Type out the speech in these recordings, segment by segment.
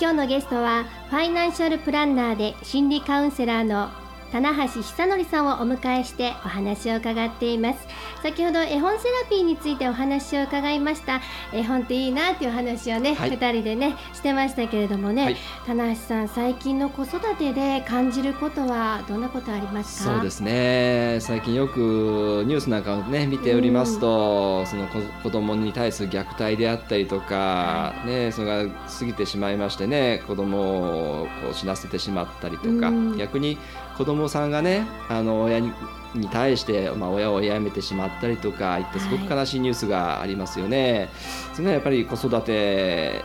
今日のゲストはファイナンシャルプランナーで心理カウンセラーの棚橋久則さんをお迎えしてお話を伺っています。先ほど絵本セラピーについてお話を伺いました。絵本っていいなっていう話をね、はい、2人でねしてましたけれどもね、はい、棚橋さん最近の子育てで感じることはどんなことありますか？そうですね。最近よくニュースなんかをね見ておりますと、うん、その子子供に対する虐待であったりとか、はい、ねそれが過ぎてしまいましてね子供をこう死なせてしまったりとか、うん、逆に子供さんがねあの親にに対して、まあ、親を辞めてしまったりとかいってすごく悲しいニュースがありますよね。はい、それはやっぱり子育て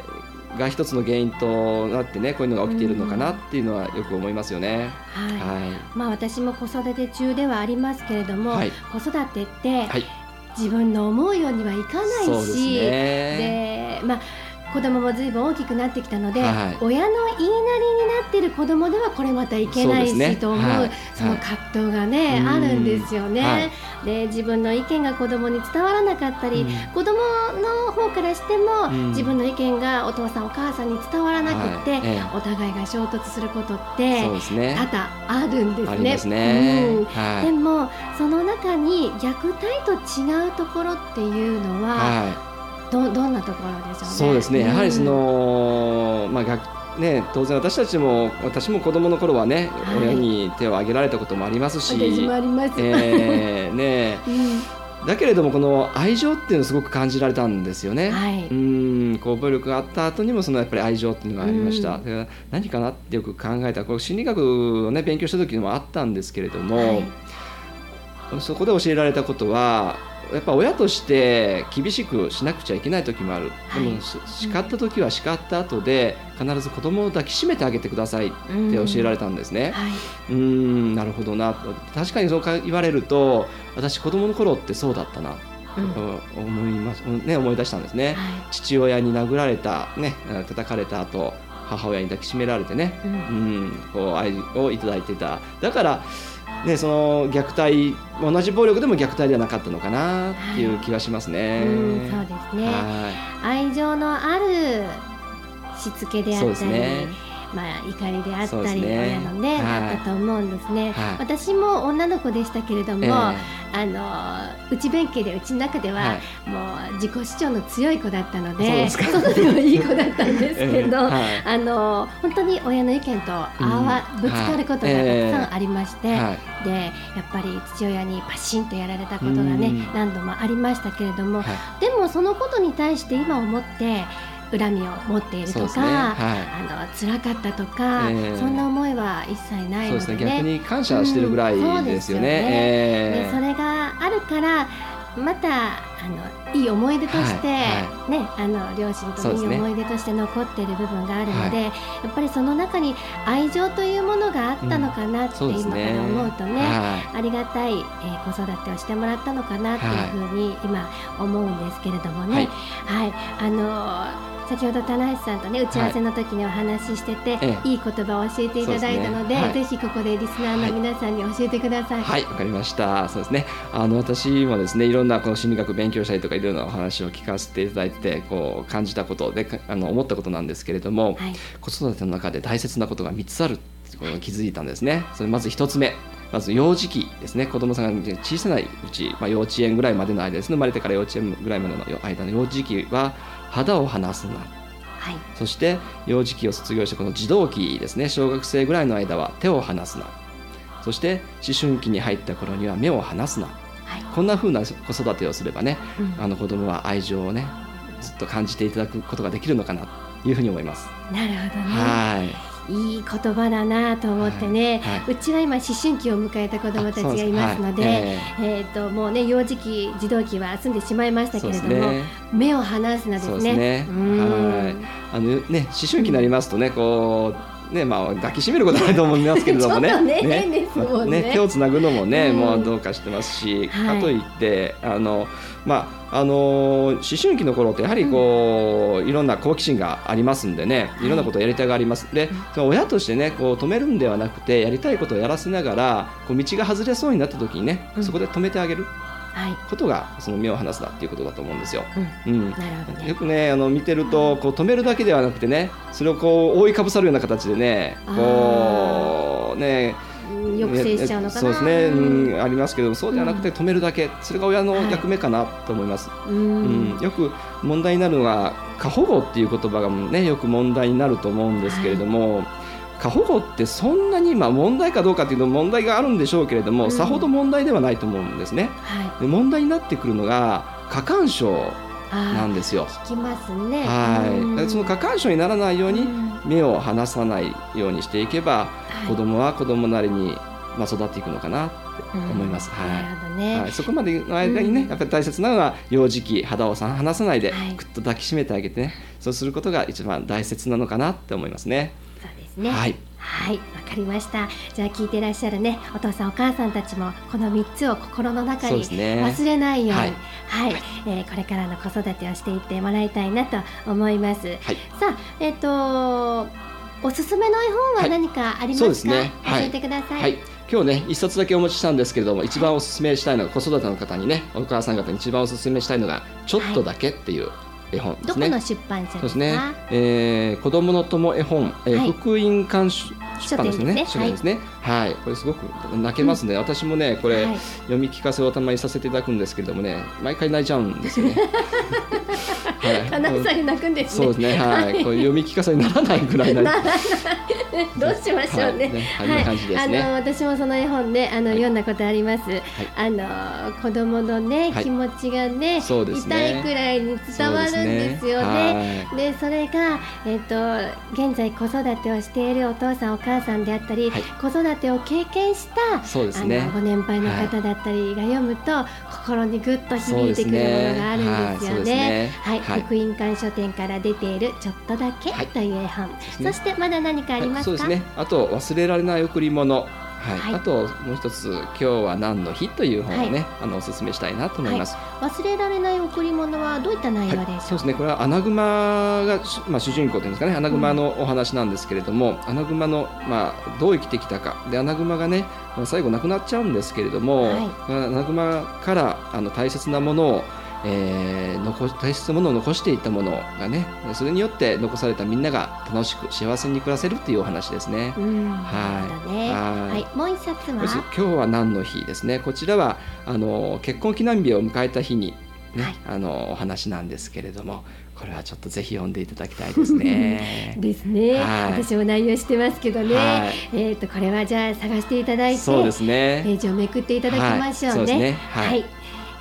が一つの原因となってねこういうのが起きているのかなっていうのはよく思いますよね。はい。はい、まあ私も子育て中ではありますけれども、はい、子育てって、はい、自分の思うようにはいかないし、で、ね、まあ子供もずいぶん大きくなってきたので、はい、親の言いなりになってる子供ではこれまたいけないし、ね、と思う、はい、その葛藤がね、はい、あるんですよね。で自分の意見が子供に伝わらなかったり、うん、子供の方からしても、うん、自分の意見がお父さんお母さんに伝わらなくて、お互いが衝突することって多々あるんですね。うん、でもその中に虐待と違うところっていうのは、どどんなところでしょうね？そうですね。やはりその、まあ学ね、当然私たちも私も子供の頃はね、はい、親に手を挙げられたこともありますし、私もあります。えー、ね、うん、だけれどもこの愛情っていうのをすごく感じられたんですよね。はい、うんこう暴力があった後にもそのやっぱり愛情っていうのがありました。うん、何かなってよく考えたこう心理学をね勉強した時にもあったんですけれども、はい、そこで教えられたことはやっぱ親として厳しくしなくちゃいけない時もある、はい、でも叱った時は叱った後で必ず子供を抱きしめてあげてくださいって教えられたんですね。はい、うんなるほどな。確かにそう言われると私子供の頃ってそうだったな。うん、思います、ね、思い出したんですね、はい、父親に殴られた、ね、叩かれた後母親に抱きしめられてね、うん、うん、こう愛をいただいてた。だからね、その虐待同じ暴力でも虐待ではなかったのかなっていう気はしますね。はい、うそうですね、愛情のあるしつけであったり、ね、まあ、怒りであったり、ね、親のね、はい、あったと思うんですね、はい、私も女の子でしたけれども、えー、あの内弁慶でうちの中では、はい、もう自己主張の強い子だったので外でもいい子だったんですけど、えー、あの本当に親の意見とあわ、ぶつかることがたくさんありまして、でやっぱり父親にパシンとやられたことがね何度もありましたけれども、でもそのことに対して今思って恨みを持っているとか、ね。はい、あの辛かったとか、えー、そんな思いは一切ないので、ね、逆に感謝してるぐらいですよね。うん、よね。えー、それがあるからまたあのいい思い出として、はいね、あの両親といい思い出として残っている部分があるので、ね、やっぱりその中に愛情というものがあったのかなって今から思うとね、ありがたい、えー、子育てをしてもらったのかなっていうふうに今思うんですけれどもね。はい、あの先ほど棚橋さんとね打ち合わせの時にお話ししてて、はい、いい言葉を教えていただいたので、ね。はい、ぜひここでリスナーの皆さんに教えてください。はいわ、かりました。そうですね。あの私もですねいろんなこの心理学勉強したりとかいろんなお話を聞かせていただいてこう感じたことであの思ったことなんですけれども、はい、子育ての中で大切なことが3つあるこの気づいたんですね。それまず1つ目。まず幼児期ですね。子供さんが小さいうち、まあ、幼稚園ぐらいまでの間ですね。生まれてから幼稚園ぐらいまでの間の幼児期は肌を離すな、はい、そして幼児期を卒業してこの児童期ですね。小学生ぐらいの間は手を離すな。そして思春期に入った頃には目を離すな、はい、こんなふうな子育てをすればね、うん、あの子供は愛情をねずっと感じていただくことができるのかなというふうに思います。なるほどね。はいいい言葉だなと思ってね、はい。はい、うちは今思春期を迎えた子どもたちがいますので、はい、えー、ともうね幼児期児童期は済んでしまいましたけれども、ね、目を離すなですね。あのね思春期になりますとねこうねまあ、抱きしめることはないと思いますけれどもね。ねね。ね手をつなぐのもね、うん、もうどうかしてますし、かといってあの、まあ、あの思春期の頃ってやはりこう、うん、いろんな好奇心がありますんでねい。ろんなことをやりたがります、で親としてねこう止めるんではなくてやりたいことをやらせながらこう道が外れそうになった時にね、そこで止めてあげる。ことがその目を離すなっていうことだと思うんですよ。うん、ね、よくねあの見てるとこう止めるだけではなくてねそれをこう覆いかぶさるような形でねこうね抑制しちゃうのかな。そうですね、うん、ありますけどそうではなくて止めるだけ、それが親の役目かなと思います、はい、うん。よく問題になるのが過保護っていう言葉がねよく問題になると思うんですけれども、はい過保護ってそんなにまあ問題かどうかというと問題があるんでしょうけれども、うん、さほど問題ではないと思うんですね。はい、で問題になってくるのが過干渉なんですよ。聞きますね。はい。その過干渉にならないように目を離さないようにしていけば、うん、子供は子供なりにまあ育っていくのかなって思います。うん、はい。ね、はい。そこまでの間にね、やっぱり大切なのは幼児期肌を離さないで、ぐっと抱きしめてあげてね、そうすることが一番大切なのかなって思いますね。ですね。はい。はい、わかりました。じゃあ聞いていらっしゃるね、お父さんお母さんたちもこの三つを心の中に忘れないように、うね、はい、はい、えー、これからの子育てをしていってもらいたいなと思います。はい、さあ、えっ、ー、とおすすめの絵本は何かありますか？はい、ね、教えてください。はい今日ね一冊だけお持ちしたんですけれども一番おすすめしたいのが子育ての方にねお母さん方に一番おすすめしたいのが「ちょっとだけ」っていう絵本ですね。どこの出版社ですね。えー、子供の友絵本、えー、はい、福音館出版ですね。書店ですね。はい、これすごく泣けますね。うん、私もね、これ、はい、読み聞かせをたまにさせていただくんですけれどもね、毎回泣いちゃうんですよね。はい、金さん泣くんですね。そうですね。はい、これ読み聞かせにならないぐらいな。どうしましょうね。はい、あの私もその絵本ね、あの読んだことあります。あの子供のね気持ちがね、痛い。くらい。に伝わるんですよね。でそれがえっと現在子育てをしてい。るお父さんお母さんであったり、子育てを経験したそうですね。ご年配の方だったりが読むと心にぐっと響い。てくるものがあるんですよね。はい、福音館書店から出ているちょっとだけという絵本。そしてまだ何かありますそうですね。あと忘れられない贈り物。はい、はい、あともう一つ「今日は何の日?」という本をね、はい、あのお勧めしたいなと思います、はい、忘れられない贈り物はどういった内容でしょう、そうですね。これはアナグマが、まあ、主人公というんですかね。アナグマのお話なんですけれども、うん、アナグマの、まあ、どう生きてきたか。でアナグマがね最後亡くなっちゃうんですけれども、アナグマからあの大切なものをえー、残大切なものを残していったものがねそれによって残されたみんなが楽しく幸せに暮らせるっていうお話ですね。はい、ね、はい、もう一冊は？今日は何の日ですね。こちらはあの結婚記念日を迎えた日にね、はい、あのお話なんですけれどもこれはちょっとぜひ読んでいただきたいですね。ですね、はい、私も内容してますけどね、はい、えっ、とこれはじゃあ探していただいてそうですね。ページをめくっていただきましょうね。はい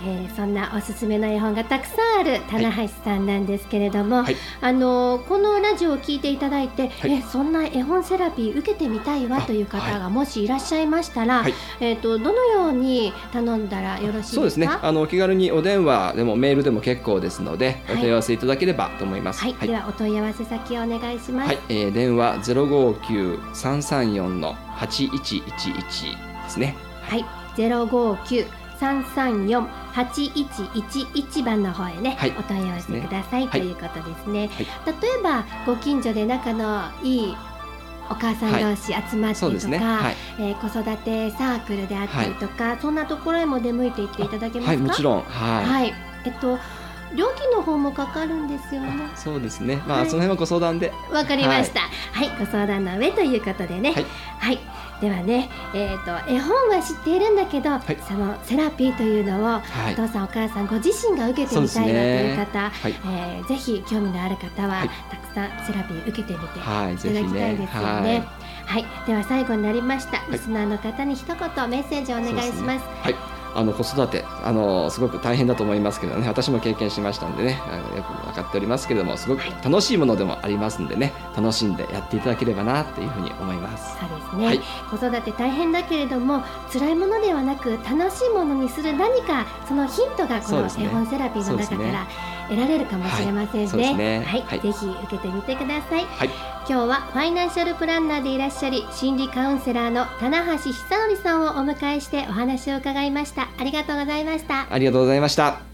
えー、そんなおすすめの絵本がたくさんある棚橋さんなんですけれども、はい、あのこのラジオを聞いていただいて、はい、えそんな絵本セラピー受けてみたいわという方がもしいらっしゃいましたら、はい、えっ、ー、とどのように頼んだらよろしいですか？そうですね。あの気軽にお電話でもメールでも結構ですので、お問い合わせいただければと思います。はい。ではお問い合わせ先をお願いします。はい。えー、電話ゼロ五九三三四の八一一一ですね。はい。ゼロ五九三三四八一一一番の方へね、はい、お問い合わせください、ということですね、はい、例えばご近所で仲のいいお母さん同士集まってとか、ね。はい、えー、子育てサークルであったりとか、そんなところへも出向いていっていただけますか？もちろん。はい、えっと料金の方もかかるんですよね。そうですね。まあ、その辺はご相談で。わかりました、はい。ご相談の上ということでね。はい。ではね、えーと、絵本は知っているんだけど、はい、そのセラピーというのを、はい、お父さんお母さんご自身が受けてみたいなという方、ねはい、えー、ぜひ興味のある方は、たくさんセラピー受けてみていただきたいですよね。ねはい、では最後になりました、リスナーの方に一言メッセージをお願いします。あの子育てあのすごく大変だと思いますけどね。私も経験しましたんでね。よく分かっておりますけどもすごく楽しいものでもありますんでね。楽しんでやっていただければなというふうに思います。そうですね、はい、子育て大変だけれども辛いものではなく楽しいものにする何かそのヒントがこの絵本セラピーの中から得られるかもしれませんね。はい、ねはいはい、ぜひ受けてみてください。はい、今日はファイナンシャルプランナーでいらっしゃり心理カウンセラーの棚橋久則さんをお迎えしてお話を伺いました。ありがとうございました。ありがとうございました。